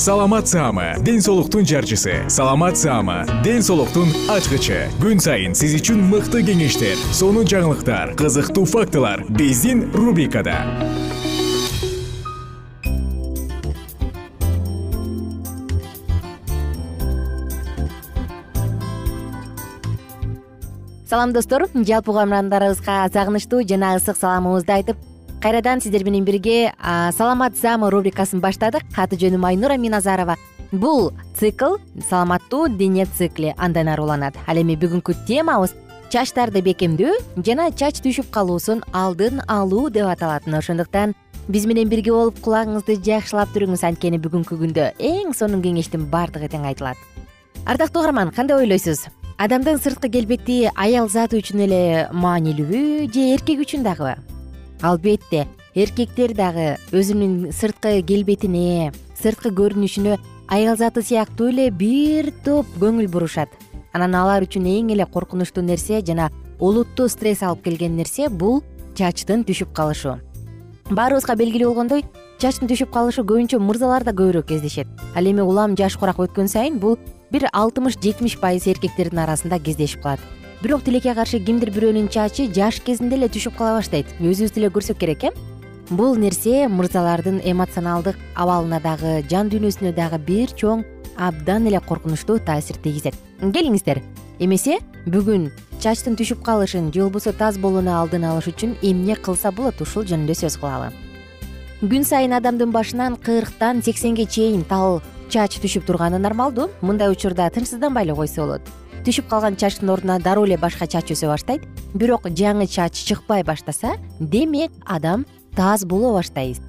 саламат саама ден соолуктун жарчысы. Саламат саама ден соолуктун ачкычы. Күн сайын сиз үчүн мыкты кеңештер сонун жаңылыктар кызыктуу фактылар биздин рубрикада. Салам достор. Жалпы угармандарыбызга сагынычтуу жана ысык саламыбызды айтып кайрадан сиздер менен бирге саламат заама рубрикасын баштадык. Аты жөнүм айнура миназарова. Бул цикл саламаттуу дене цикли андан ары уланат ал эми бүгүнкү темабыз чачтарды бекемдөө жана чач түшүп калуусун алдын алуу деп аталат мына ошондуктан биз менен бирге болуп кулагыңызды жакшылап туруңуз анткени бүгүнкү күндө эң сонун кеңештин баардыгы тең айтылат. Ардактуу угарман кандай ойлойсуз? Адамдын сырткы келбети аял заты үчүн эле маанилүүбү же эркек үчүн дагыбы албетте эркектер дагы өзүнүн сырткы келбетине сырткы көрүнүшүнө аял заты сыяктуу эле бир топ көңүл бурушат. Анан алар үчүн эң эле коркунучтуу нерсе жана олуттуу стресс алып келген нерсе бул чачтын түшүп калышы баарыбызга белгилүү болгондой чачтын түшүп калышы көбүнчө мырзаларда көбүрөөк кездешет. Ал эми улам жаш курак өткөн сайын бул бир алтымыш жетимиш пайыз эркектердин арасында кездешип калат бирок тилекке каршы кимдир бирөөнүн чачы жаш кезинде эле түшүп кала баштайт. Өзүбүз деле көрсөк керек э? Бул нерсе мырзалардын эмоционалдык абалына дагы жан дүйнөсүнө дагы бир чоң абдан эле коркунучтуу таасир тийгизет. Келиңиздер. Эмесе бүгүн чачтын түшүп калышын же болбосо таз болууну алдын алыш үчүн эмне кылса болот ушул жөнүндө сөз кылалы. Күн сайын адамдын башынан кырктан сексенге чейин тал чач түшүп турганы нормалдуу. Мындай учурда тынчсызданбай эле койсо болот түшүп калган чачтын ордуна дароо эле башка чач өсө баштайт. Бирок жаңы чач чыкпай баштаса демек адам таз боло баштайбыз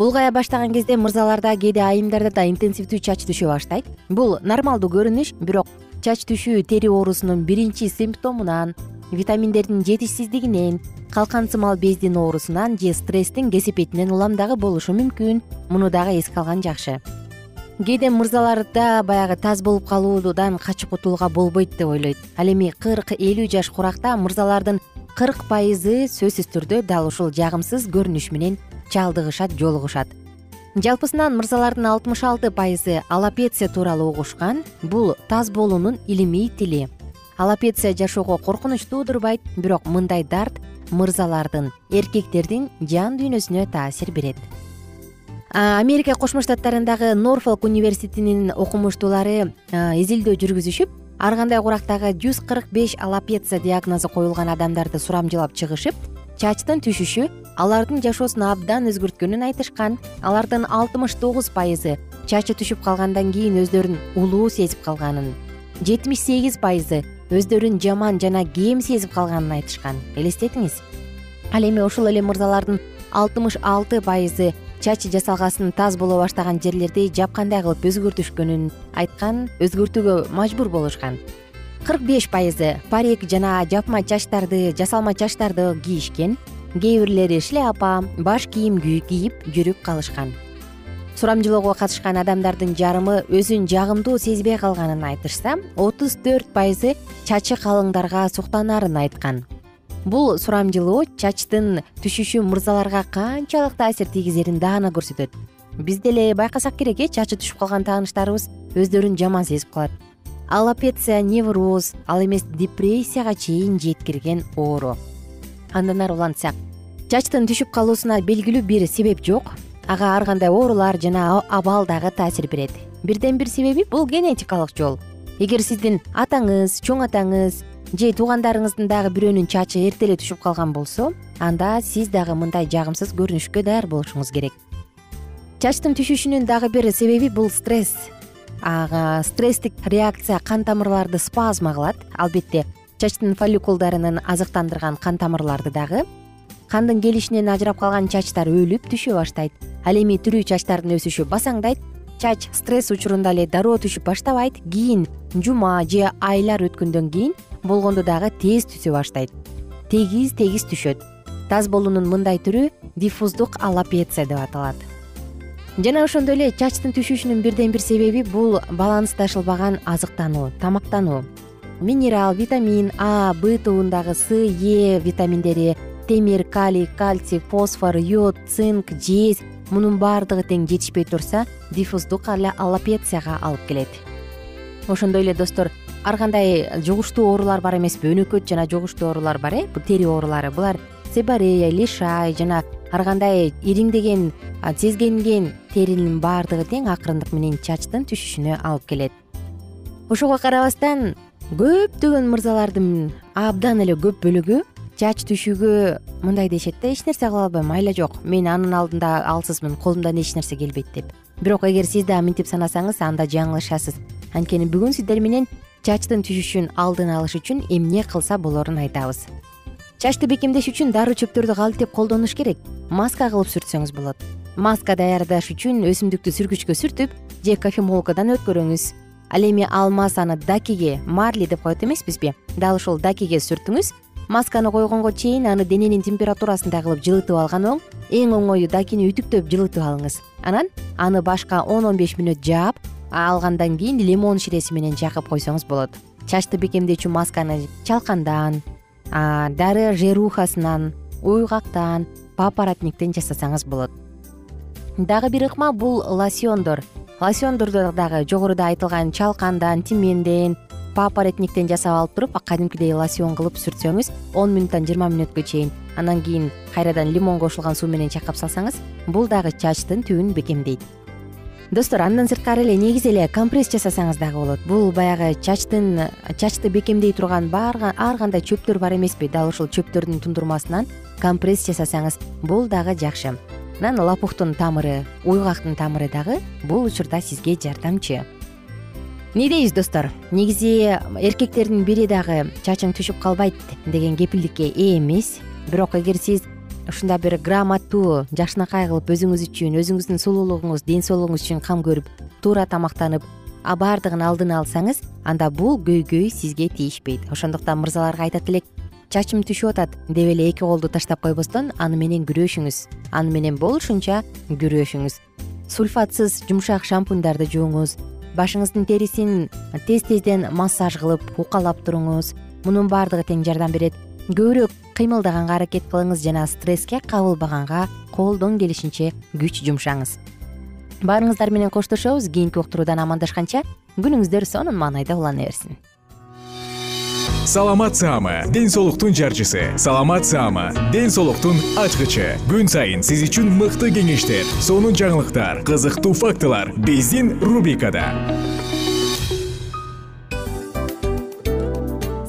улгая баштаган кезде мырзаларда кээде айымдарда да интенсивдүү чач түшө баштайт. Бул нормалдуу көрүнүш бирок чач түшүү тери оорусунун биринчи симптомунан витаминдердин жетишсиздигинен калкан сымал бездин оорусунан же стресстин кесепетинен улам дагы болушу мүмкүн. Муну дагы эске алган жакшы кээде мырзаларда баягы таз болуп калуудан качып кутулууга болбойт деп ойлойт. Ал эми кырк элүү жаш куракта мырзалардын кырк пайызы сөзсүз түрдө дал ушул жагымсыз көрүнүш менен чалдыгышат жолугушат. Жалпысынан мырзалардын алтымыш алты пайызы аллопеция тууралуу угушкан бул таз болуунун илимий тили. Аллопеция жашоого коркунуч туудурбайт бирок мындай дарт мырзалардын эркектердин жан дүйнөсүнө таасир берет америка кошмо штаттарындагы норфолк университетинин окумуштуулары изилдөө жүргүзүшүп ар кандай курактагы жүз кырк беш аллопеция диагнозу коюлган адамдарды сурамжылап чыгышып чачтын түшүшү алардын жашоосун абдан өзгөрткөнүн айтышкан. Алардын алтымыш тогуз пайызы чачы түшүп калгандан кийин өздөрүн улуу сезип калганын жетимиш сегиз пайызы өздөрүн жаман жана кем сезип калганын айтышкан. Элестетиңиз. Ал эми ошол эле мырзалардын алтымыш алты пайызы чач жасалгасын таз боло баштаган жерлерди жапкандай кылып өзгөртүшкөнүн айткан өзгөртүүгө мажбур болушкан. кырк беш пайызы парик жана жапма чачтарды жасалма чачтарды кийишкен кээ бирлери шляпа баш кийим кийип жүрүп калышкан. сурамжылоого катышкан адамдардын жарымы өзүн жагымдуу сезбей калганын айтышса отуз төрт пайызы чачы калыңдарга суктанарын айткан бул сурамжылоо чачтын түшүшү мырзаларга канчалык таасир тийгизерин даана көрсөтөт. Биз деле байкасак керек э чачы түшүп калган тааныштарыбыз өздөрүн жаман сезип калат. Аллопеция невроз ал эмес депрессияга чейин жеткирген оору. Андан ары улантсак чачтын түшүп калуусуна белгилүү бир себеп жок. Ага ар кандай оорулар жана абал дагы таасир берет. Бирден бир себеби бул генетикалык жол. Эгер сиздин атаңыз чоң атаңыз же туугандарыңыздын дагы бирөөнүн чачы эрте эле түшүп калган болсо анда сиз дагы мындай жагымсыз көрүнүшкө даяр болушуңуз керек. Чачтын түшүшүнүн дагы бир себеби бул стресс. Стresстик реакция кан тамырларды спазма кылат. Албетте чачтын фолликулдарынын азыктандырган кан тамырларды дагы кандын келишинен ажырап калган чачтар өлүп түшө баштайт. Ал эми тирүү чачтардын өсүшү басаңдайт чач стресс учурунда эле дароо түшүп баштабайт. Кийин жума же айлар өткөндөн кийин болгондо дагы тез түшө баштайт тегиз тегиз түшөт. Таз болуунун мындай түрү диффуздук аллопеция деп аталат. Жана ошондой эле чачтын түшүшүнүн бирден бир себеби бул балансташылбаган азыктануу тамактануу. Минерал витамин а б тобундагы с е витаминдери темир калий кальций фосфор йод цинк жез мунун баардыгы тең жетишпей турса диффуздук аллопецияга алып келет. Ошондой эле достор ар кандай жугуштуу оорулар бар эмеспи өнөкөт жана жугуштуу оорулар бар э тери оорулары. Булар себарея лишай жана ар кандай ириңдеген сезгенген теринин баардыгы тең акырындык менен чачтын түшүшүнө алып келет. Ошого карабастан көптөгөн мырзалардын абдан эле көп бөлүгү чач түшүүгө мындай дешет да эч нерсе кыла албайм айла жок мен анын алдында алсызмын колумдан эч нерсе келбейт деп. Бирок эгер сиз дагы мынтип санасаңыз анда жаңылышасыз. Анткени бүгүн сиздер менен чачтын түшүшүн алдын алыш үчүн эмне кылса болорун айтабыз. Чачты бекемдеш үчүн дару чөптөрдү кантип колдонуш керек. Маска кылып сүртсөңүз болот. Маска даярдаш үчүн өсүмдүктү сүргүчкө сүртүп же кофемолкадан өткөрүңүз ал эми ал масаны дакиге марли деп коет эмеспизби? Дал ушул дакиге сүртүңүз масканы койгонго чейин аны дененин температурасындай кылып жылытып алган оң эң оңою дакини үтүктөп жылытып алыңыз. Анан аны башка он он беш мүнөт жаап алгандан кийин лимон ширеси менен жакып койсоңуз болот. Чачты бекемдөөчү масканы чалкандан дары жерухасынан уйгактан папоротниктен жасасаңыз болот. Дагы бир ыкма бул лосьондор. Лосьондорду дагы жогоруда айтылган чалкандан тименден папоротниктен жасап алып туруп кадимкидей лосьон кылып сүртсөңүз он мүнуттан жыйырма мүнөткө чейин андан кийин кайрадан лимон кошулган суу менен чайкап салсаңыз бул дагы чачтын түбүн бекемдейт достор андан сырткары эле негизи эле компресс жасасаңыз дагы болот. Бул баягы чачтын чачты бекемдей турган ар кандай чөптөр бар эмеспи. Дал ушул чөптөрдүн тундурмасынан компресс жасасаңыз бул дагы жакшы. Анан лопухтун тамыры уйгактын тамыры дагы бул учурда сизге жардамчы. Эмне дейбиз достор? Негизи эркектердин бири дагы чачың түшүп калбайт деген кепилдикке ээ эмес. Бирок эгер сиз ушундай бир грамоттуу жакшынакай кылып өзүңүз үчүн өзүңүздүн сулуулугуңуз ден соолугуңуз үчүн кам көрүп туура тамактанып баардыгын алдын алсаңыз анда бул көйгөй сизге тийишпейт. Ошондуктан мырзаларга айтат элек чачым түшүп атат деп эле эки колду таштап койбостон аны менен күрөшүңүз. Аны менен болушунча күрөшүңүз. Сульфатсыз жумшак шампуньдарды жууңуз башыңыздын терисин тез тезден массаж кылып укалап туруңуз. Мунун баардыгы тең жардам берет көбүрөөк кыймылдаганга аракет кылыңыз жана стресске кабылбаганга колдон келишинче күч жумшаңыз. Баарыңыздар менен коштошобуз кийинки уктуруудан амандашканча күнүңүздөр сонун маанайда улана берсин. Саламат саама ден соолуктун жарчысы. Саламат саама ден соолуктун ачкычы. Күн сайын сиз үчүн мыкты кеңештер сонун жаңылыктар кызыктуу фактылар. Биздин рубрикада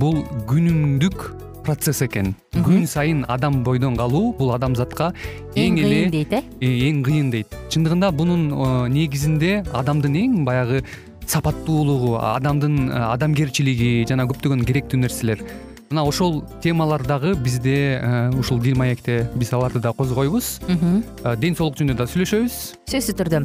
бул күнүмдүк процесс экен. Күн сайын адам бойдон калуу бул адамзатка эң эле кыйын дейт э? э эң кыйын дейт. Чындыгында бунун э, негизинде адамдын эң баягы сапаттуулугу адамдын адамгерчилиги жана көптөгөн керектүү нерселер. Мына ошол темалар дагы бизде э, ушул дил маекте биз аларды да козгойбуз. Э, ден соолук жөнүндө да сүйлөшөбүз. Сөзсүз түрдө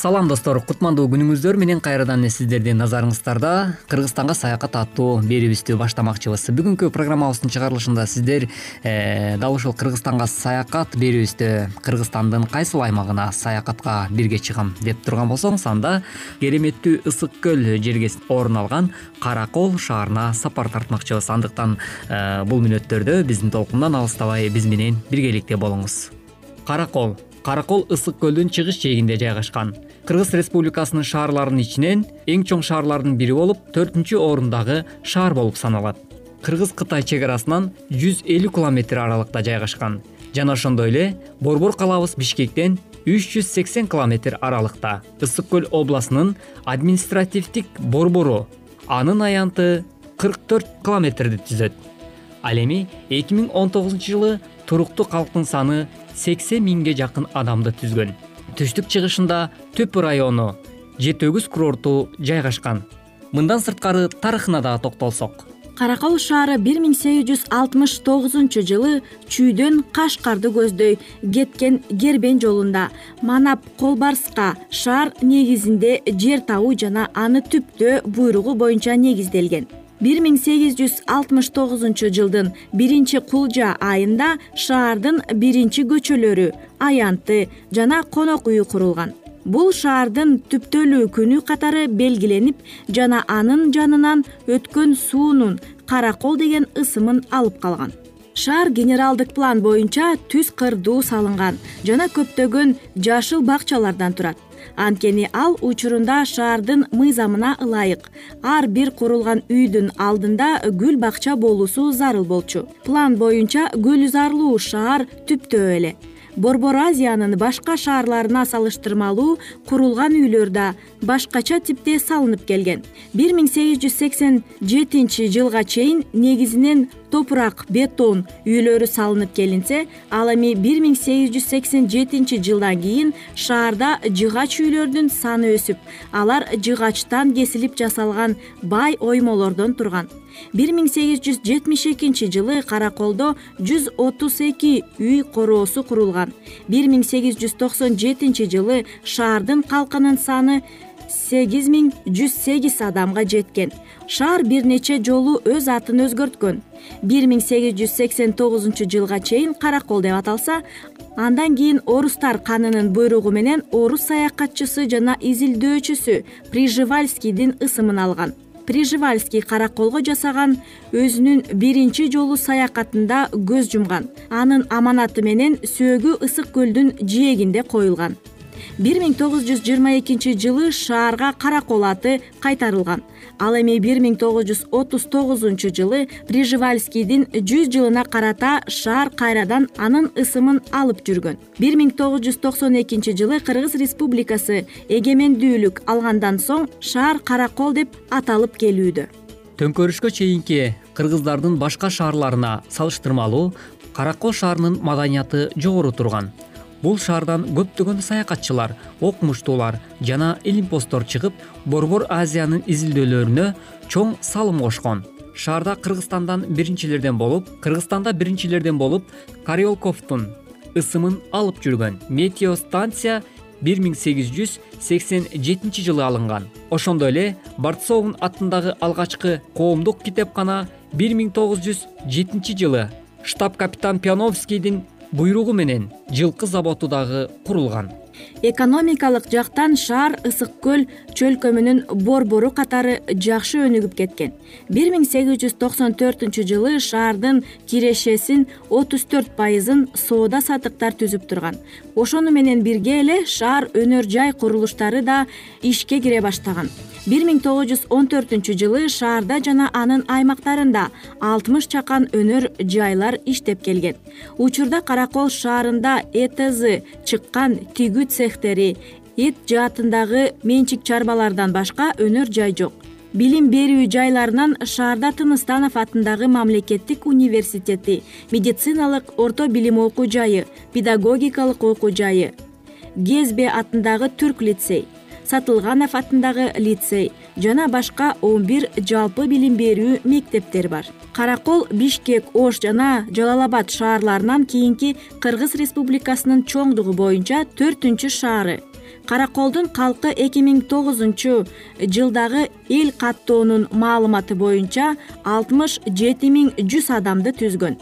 салам достор. Кутмандуу күнүңүздөр. Менен кайрадан сиздердин назарыңыздарда кыргызстанга саякат аттуу берүүбүздү баштамакчыбыз. Бүгүнкү программабыздын чыгарылышында сиздер э, дал ушул кыргызстанга саякат берүүбүздө кыргызстандын кайсыл аймагына саякатка бирге чыгам деп турган болсоңуз анда кереметтүү ысык көл жерге орун алган кара кол шаарына сапар тартмакчыбыз. Андыктан э, бул мүнөттөрдө биздин толкундан алыстабай биз менен биргеликте болуңуз. Кара кол кара кол ысык көлдүн чыгыш жээгинде жайгашкан кыргыз республикасынын шаарларынын ичинен эң чоң шаарлардын бири болуп төртүнчү орундагы шаар болуп саналат. Кыргыз кытай чек арасынан жүз элүү километр аралыкта жайгашкан. Жана ошондой эле борбор калабыз бишкектен үч жүз сексен километр аралыкта. Ысык көл областынын административдик борбору. Анын аянты кырк төрт километрди түзөт. Ал эми эки миң он тогузунчу жылы туруктуу калктын саны сексен миңге жакын адамды түзгөн түштүк чыгышында төпү району жети өгүз курорту жайгашкан. Мындан сырткары тарыхына дагы токтолсок. Каракол шаары бир миң сегиз жүз алтымыш тогузунчу жылы чүйдөн кашкарды көздөй кеткен кербен жолунда. Манап колбарска шаар негизинде жер табуу жана аны түптөө буйругу боюнча негизделген бир миң сегиз жүз алтымыш тогузунчу жылдын биринчи кулжа айында шаардын биринчи көчөлөрү аянты жана конок үйү курулган. Бул шаардын түптөлүү күнү катары белгиленип жана анын жанынан өткөн суунун кара кол деген ысымын алып калган шаар генералдык план боюнча түз кырдуу салынган жана көптөгөн жашыл бакчалардан турат. Анткени ал учурунда шаардын мыйзамына ылайык. Ар бир курулган үйдүн алдында гүл бакча болуусу зарыл болчу. План боюнча гүлзарлуу шаар түптөө эле борбор азиянын башка шаарларына салыштырмалуу курулган үйлөр да башкача типте салынып келген. Бир миң сегиз жүз сексен жетинчи жылга чейин негизинен топурак бетон үйлөрү салынып келинсе ал эми бир миң сегиз жүз сексен жетинчи жылдан кийин шаарда жыгач үйлөрдүн саны өсүп алар жыгачтан кесилип жасалган бай оймолордон турган бир миң сегиз жүз жетимиш экинчи жылы караколдо жүз отуз эки үй короосу курулган. Бир миң сегиз жүз токсон жетинчи жылы шаардын калкынын саны сегиз миң жүз сегиз адамга жеткен. Шаар бир нече жолу өз атын өзгөрткөн. Бир миң сегиз жүз сексен тогузунчу жылга чейин каракол деп аталса андан кийин орустар канынын буйругу менен орус саякатчысы жана изилдөөчүсү прижевальскийдин ысымын алган прижевальский караколго жасаган өзүнүн биринчи жолу саякатында көз жумган. Анын аманаты менен сөөгү ысык көлдүн жээгинде коюлган. Бир миң тогуз жүз жыйырма экинчи жылы шаарга каракол аты кайтарылган ал эми бир миң тогуз жүз отуз тогузунчу жылы прижевальскийдин жүз жылына карата шаар кайрадан анын ысымын алып жүргөн. Бир миң тогуз жүз токсон экинчи жылы кыргыз республикасы эгемендүүлүк алгандан соң шаар каракол деп аталып келүүдө. Төңкөрүшкө чейинки кыргыздардын башка шаарларына салыштырмалуу каракол шаарынын маданияты жогору турган бул шаардан көптөгөн саякатчылар окумуштуулар жана илимпоздор чыгып борбор азиянын изилдөөлөрүнө чоң салым кошкон. Шаарда кыргызстандан биринчилерден болуп кыргызстанда биринчилерден болуп кариолковдун ысымын алып жүргөн метеостанция бир миң сегиз жүз сексен жетинчи жылы алынган. Ошондой эле борцовун атындагы алгачкы коомдук китепкана бир миң тогуз жүз жетинчи жылы штаб капитан пиановскийдин буйругу менен жылкы заводу дагы курулган. Экономикалык жактан шаар ысык көл чөлкөмүнүн борбору катары жакшы өнүгүп кеткен. Бир миң сегиз жүз токсон төртүнчү жылы шаардын кирешесин отуз төрт пайызын соода саттыктар түзүп турган. Ошону менен бирге эле шаар өнөр жай курулуштары да ишке кире баштаган бир миң тогуз жүз он төртүнчү жылы шаарда жана анын аймактарында алтымыш чакан өнөр жайлар иштеп келген. Учурда каракол шаарында этз чыккан тигүү цехтери эт жаатындагы менчик чарбалардан башка өнөр жай жок. Билим берүү жайларынан шаарда тыныстанов атындагы мамлекеттик университети медициналык орто билим окуу жайы педагогикалык окуу жайы кезбе атындагы түрк лицей сатылганов атындагы лицей жана башка он бир жалпы билим берүү мектептер бар. Каракол бишкек ош жана жалал абад шаарларынан кийинки кыргыз республикасынын чоңдугу боюнча төртүнчү шаары. Караколдун калкы эки миң тогузунчу жылдагы эл каттоонун маалыматы боюнча алтымыш жети миң жүз адамды түзгөн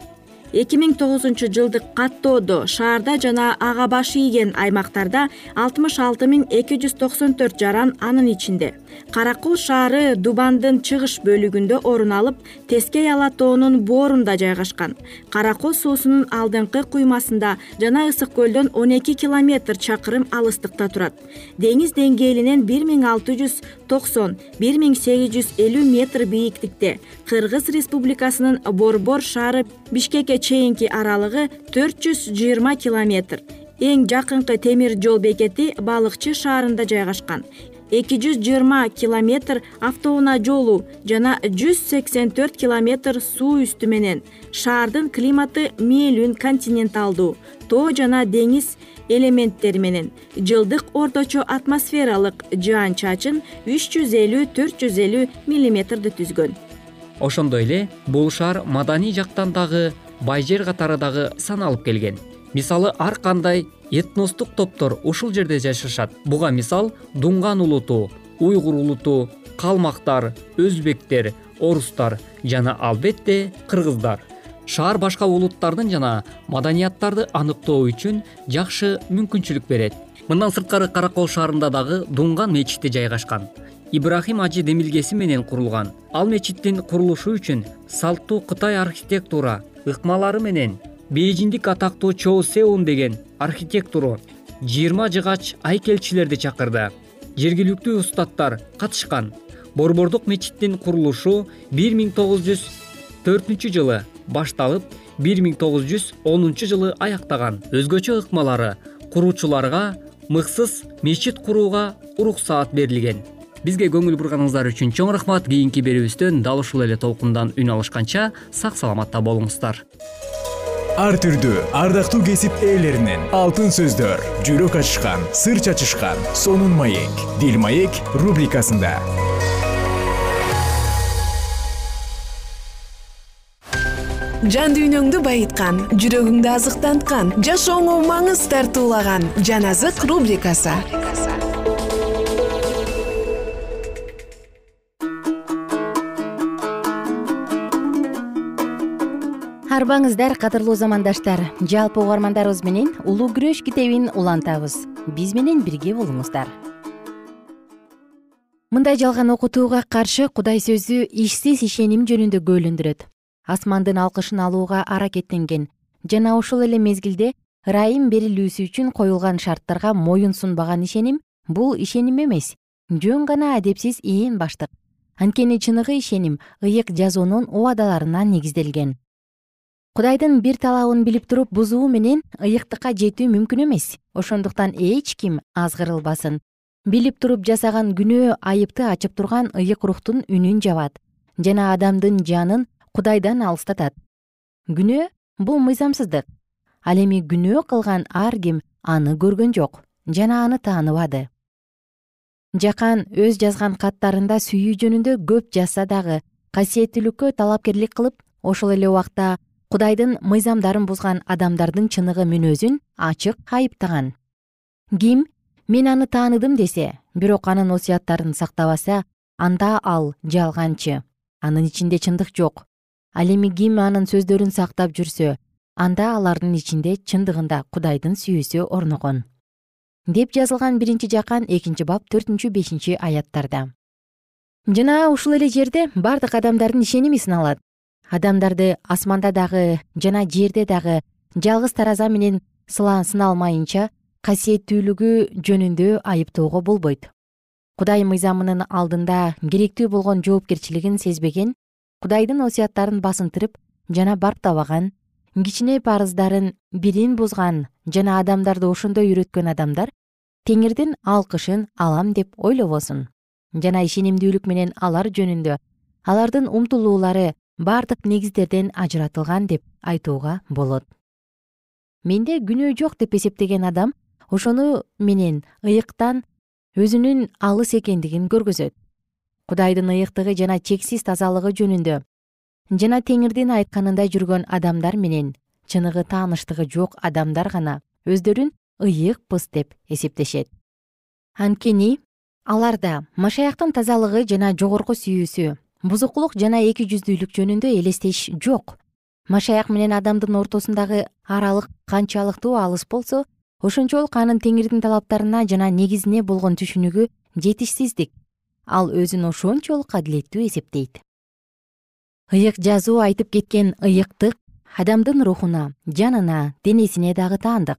эки миң тогузунчу жылдык каттоодо шаарда жана ага баш ийген аймактарда алтымыш алты миң эки жүз токсон төрт жаран анын ичинде. Каракул шаары дубандын чыгыш бөлүгүндө орун алып тескей ала тоонун боорунда жайгашкан. Каракол суусунун алдыңкы куймасында жана ысык көлдөн он эки километр чакырым алыстыкта турат. Деңиз деңгээлинен бир миң алты жүз токсон бир миң сегиз жүз элүү метр бийиктикте кыргыз республикасынын борбор шаары бишкекке чейинки аралыгы төрт жүз жыйырма километр. Эң жакынкы темир жол бекети балыкчы шаарында жайгашкан. Эки жүз жыйырма километр автоунаа жолу жана жүз сексен төрт километр суу үстү менен. Шаардын климаты мээлүүн континенталдуу тоо жана деңиз элементтери менен. Жылдык орточо атмосфералык жаан чачын үч жүз элүү төрт жүз элүү миллиметрди түзгөн. Ошондой эле бул шаар маданий жактан дагы бай жер катары дагы саналып келген. Мисалы ар кандай этностук топтор ушул жерде жашашат. Буга мисал дуңган улуту уйгур улуту калмактар өзбектер орустар жана албетте кыргыздар. Шаар башка улуттардын жана маданияттарды аныктоо үчүн жакшы мүмкүнчүлүк берет. Мындан сырткары каракол шаарында дагы дуңган мечити жайгашкан. Ибрахим ажы демилгеси менен курулган. Ал мечиттин курулушу үчүн салттуу кытай архитектура ыкмалары менен бейжиңдик атактуу чоу сеун деген архитектуру жыйырма жыгач айкелчилерди чакырды. Жергиликтүү устаттар катышкан. Борбордук мечиттин курулушу бир миң тогуз жүз төртүнчү жылы башталып бир миң тогуз жүз онунчу жылы аяктаган. Өзгөчө ыкмалары куруучуларга мыксыз мечит курууга уруксаат берилген бизге көңүл бурганыңыздар үчүн чоң рахмат. Кийинки берүүбүздөн дал ушул эле толкундан үн алышканча сак саламатта болуңуздар. Ар түрдүү ардактуу кесип ээлеринен алтын сөздөр жүрөк ачышкан сыр чачышкан сонун маек дил маек рубрикасында. Жан дүйнөңдү байыткан жүрөгүңдү азыктанткан жашооңо маңыз тартуулаган жан азык рубрикасы арбаңыздар кадырлуу замандаштар. Жалпы угармандарыбыз менен улуу күрөш китебин улантабыз. Биз менен бирге болуңуздар. Мындай жалган окутууга каршы кудай сөзү ишсиз ишеним жөнүндө күбөлөндүрөт асмандын алкышын алууга аракеттенген жана ошол эле мезгилде ырайым берилүүсү үчүн коюлган шарттарга моюн сунбаган ишеним бул ишеним эмес жөн гана адепсиз ээн баштык. Анткени чыныгы ишеним ыйык жазуунун убадаларына негизделген кудайдын бир талабын билип туруп бузуу менен ыйыктыкка жетүү мүмкүн эмес. Ошондуктан эч ким азгырылбасын. Билип туруп жасаган күнөө айыпты ачып турган ыйык рухтун үнүн жабат. Жана адамдын жанын кудайдан алыстатат. Күнөө бул мыйзамсыздык. Ал эми күнөө кылган ар ким аны көргөн жок жана аны тааныбады. Жакан өз жазган каттарында сүйүү жөнүндө көп жазса дагы касиеттүүлүккө талапкерлик кылып ошол эле убакта кудайдын мыйзамдарын бузган адамдардын чыныгы мүнөзүн ачык айыптаган ким мен аны тааныдым десе бирок анын осуяттарын сактабаса анда ал жалганчы. Анын ичинде чындык жок. Ал эми ким анын сөздөрүн сактап жүрсө анда алардын ичинде чындыгында кудайдын сүйүүсү орногон. Деп жазылган биринчи жакан экинчи бап төртүнчү бешинчи аяттарда. Жана ушул эле жерде бардык адамдардын ишеними сыналат адамдарды асманда дагы жана жерде дагы жалгыз тараза менен сыналмайынча касиеттүүлүгү жөнүндө айыптоого болбойт. Кудай мыйзамынын алдында керектүү болгон жоопкерчилигин сезбеген кудайдын осуяттарын басынтырып жана барктабаган кичине парыздарын бирин бузган жана адамдарды ошондой үйрөткөн адамдар теңирдин алкышын алам деп ойлобосун. Жана ишенимдүүлүк менен алар жөнүндө алардын умтулуулары бардык негиздерден ажыратылган деп айтууга болот. Менде күнөө жок деп эсептеген адам ошону менен ыйыктан өзүнүн алыс экендигин көргөзөт. Кудайдын ыйыктыгы жана чексиз тазалыгы жөнүндө жана теңирдин айтканында жүргөн адамдар менен чыныгы тааныштыгы жок адамдар гана өздөрүн ыйыкпыз деп эсептешет. Анткени аларда машаяктын тазалыгы жана жогорку сүйүүсү бузукулук жана эки жүздүүлүк жөнүндө элестеш жок. Машаяк менен адамдын ортосундагы аралык канчалыктуу алыс болсо ошончолук анын теңирдин талаптарына жана негизине болгон түшүнүгү жетишсиздик. Ал өзүн ошончолук адилеттүү эсептейт. Ыйык жазуу айтып кеткен ыйыктык адамдын рухуна жанына денесине дагы таандык.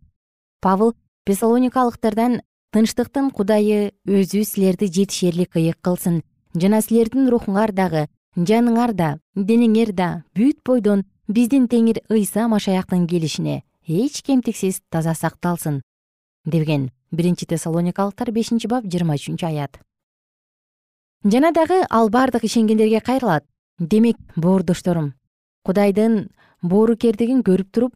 Павыл пессалоникалыктардан тынчтыктын кудайы өзү силерди жетишерлик ыйык кылсын жана силердин рухуңар дагы жаныңар да денеңер да бүт бойдон биздин теңир ыйса машаяктын келишине эч кемтиксиз таза сакталсын деген биринчи тессалоникалыктар бешинчи бап жыйырма үчүнчү аят. Жана дагы ал бардык ишенгендерге кайрылат. Демек боордошторум кудайдын боорукердигин көрүп туруп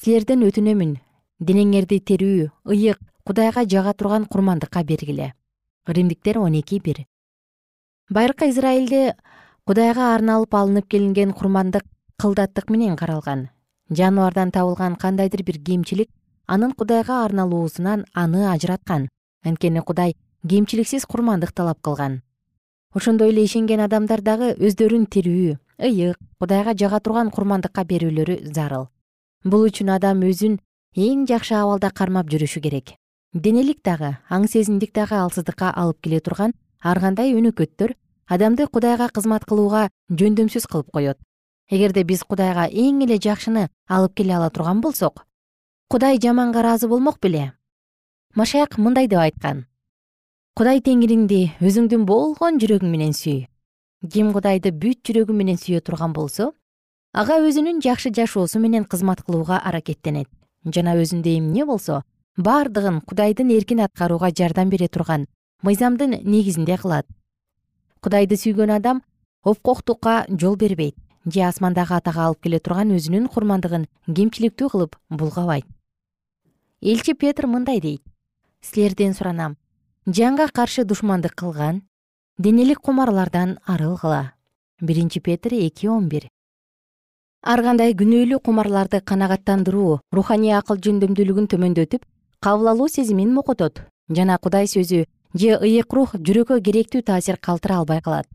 силерден өтүнөмүн. Денеңерди терүү ыйык кудайга жага турган курмандыкка бергиле. Римдиктер он эки бир байыркы израилде кудайга арналып алынып келинген курмандык кылдаттык менен каралган. Жаныбардан табылган кандайдыр бир кемчилик анын кудайга арналуусунан аны ажыраткан. Анткени кудай кемчиликсиз курмандык талап кылган. Ошондой эле ишенген адамдар дагы өздөрүн тирүү ыйык кудайга жага турган курмандыкка берүүлөрү зарыл. Бул үчүн адам өзүн эң жакшы абалда кармап жүрүшү керек. Денелик дагы аң сезимдик дагы алсыздыкка алып келе турган ар кандай өнөкөттөр адамды кудайга кызмат кылууга жөндөмсүз кылып коет. Эгерде биз кудайга эң эле жакшыны алып келе ала турган болсок кудай жаманга ыраазы болмок беле. Машаяк мындай деп айткан. Кудай теңириңди өзүңдүн болгон жүрөгүң менен сүй ким кудайды бүт жүрөгү менен сүйө турган болсо ага өзүнүн жакшы жашоосу менен кызмат кылууга аракеттенет. Жана өзүндө эмне болсо баардыгын кудайдын эркин аткарууга жардам бере турган мыйзамдын негизинде кылат. Кудайды сүйгөн адам опкоктукка жол бербейт же асмандагы атага алып келе турган өзүнүн курмандыгын кемчиликтүү кылып булгабайт. Элчи петр мындай дейт. Силерден суранам. Жанга каршы душмандык кылган денелик кумарлардан арылгыла биринчи петр эки он бир. Ар кандай күнөөлүү кумарларды канагаттандыруу руханий акыл жөндөмдүүлүгүн төмөндөтүп кабыл алуу сезимин мокотот. Жана кудай сөзү же ыйык рух жүрөккө керектүү таасир калтыра албай калат.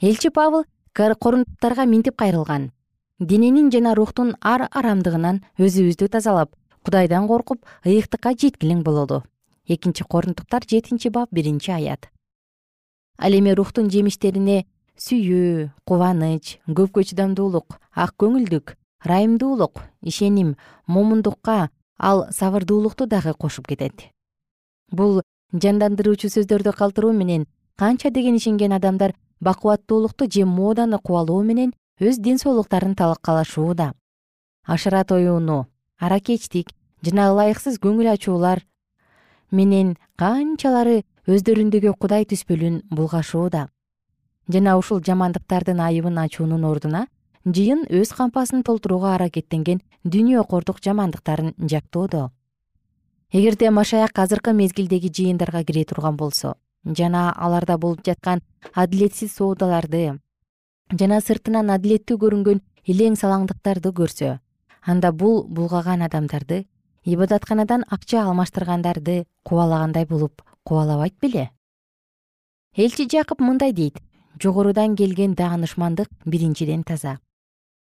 Элчи павыл корунттарга минтип кайрылган. Дененин жана рухтун ар арамдыгынан өзүбүздү тазалап кудайдан коркуп ыйыктыкка жеткилең бололу экинчи корунтуктар жетинчи бап биринчи аят. Ал эми рухтун жемиштерине сүйүү кубаныч көпкө чыдамдуулук ак көңүлдүк ырайымдуулук ишеним момундукка ал сабырдуулукту дагы кошуп кетет. Бул жандандыруучу сөздөрдү калтыруу менен канча деген ишенген адамдар бакубаттуулукту же моданы кубалоо менен өз ден соолуктарын талкалашууда ашыра тоюуну аракечтик жана ылайыксыз көңүл ачуулар менен канчалары өздөрүндөгү кудай түспөлүн булгашууда. Жана ушул жамандыктардын айыбын ачуунун ордуна жыйын өз кампасын толтурууга аракеттенген дүйнөкордук жамандыктарын жактоодо эгерде машаяк азыркы мезгилдеги жыйындарга кире турган болсо жана аларда болуп жаткан адилетсиз соодаларды жана сыртынан адилеттүү көрүнгөн илең салаңдыктарды көрсө анда бул булгаган адамдарды ибадатканадан акча алмаштыргандарды кубалагандай болуп кубалабайт беле. Элчи жакып мындай дейт жогорудан келген даанышмандык биринчиден таза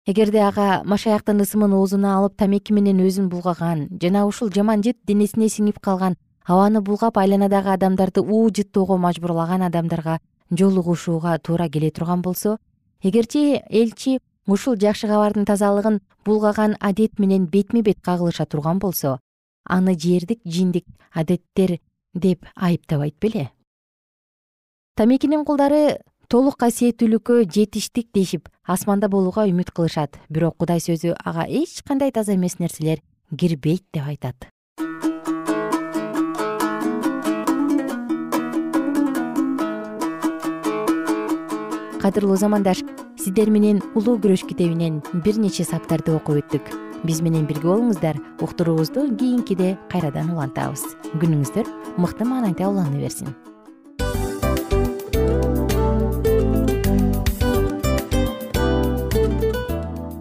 эгерде ага машаяктын ысымын оозуна алып тамеки менен өзүн булгаган жана ушул жаман жыт денесине сиңип калган абаны булгап айланадагы адамдарды уу жыттоого мажбурлаган адамдарга жолугушууга туура келе турган болсо эгерчи элчи ушул жакшы кабардын тазалыгын булгаган адет менен бетме бет кагылыша турган болсо аны жердик жиндик адеттер деп айыптабайт беле. Тамекинин кулдары толук касиеттүүлүккө жетиштик дешип асманда болууга үмүт кылышат. Бирок кудай сөзү ага эч кандай таза эмес нерселер кирбейт деп айтат. Кадырлуу замандаш сиздер менен улуу күрөш китебинен бир нече саптарды окуп өттүк. Биз менен бирге болуңуздар. Уктуруубузду кийинкиде кайрадан улантабыз. Күнүңүздөр мыкты маанайда улана берсин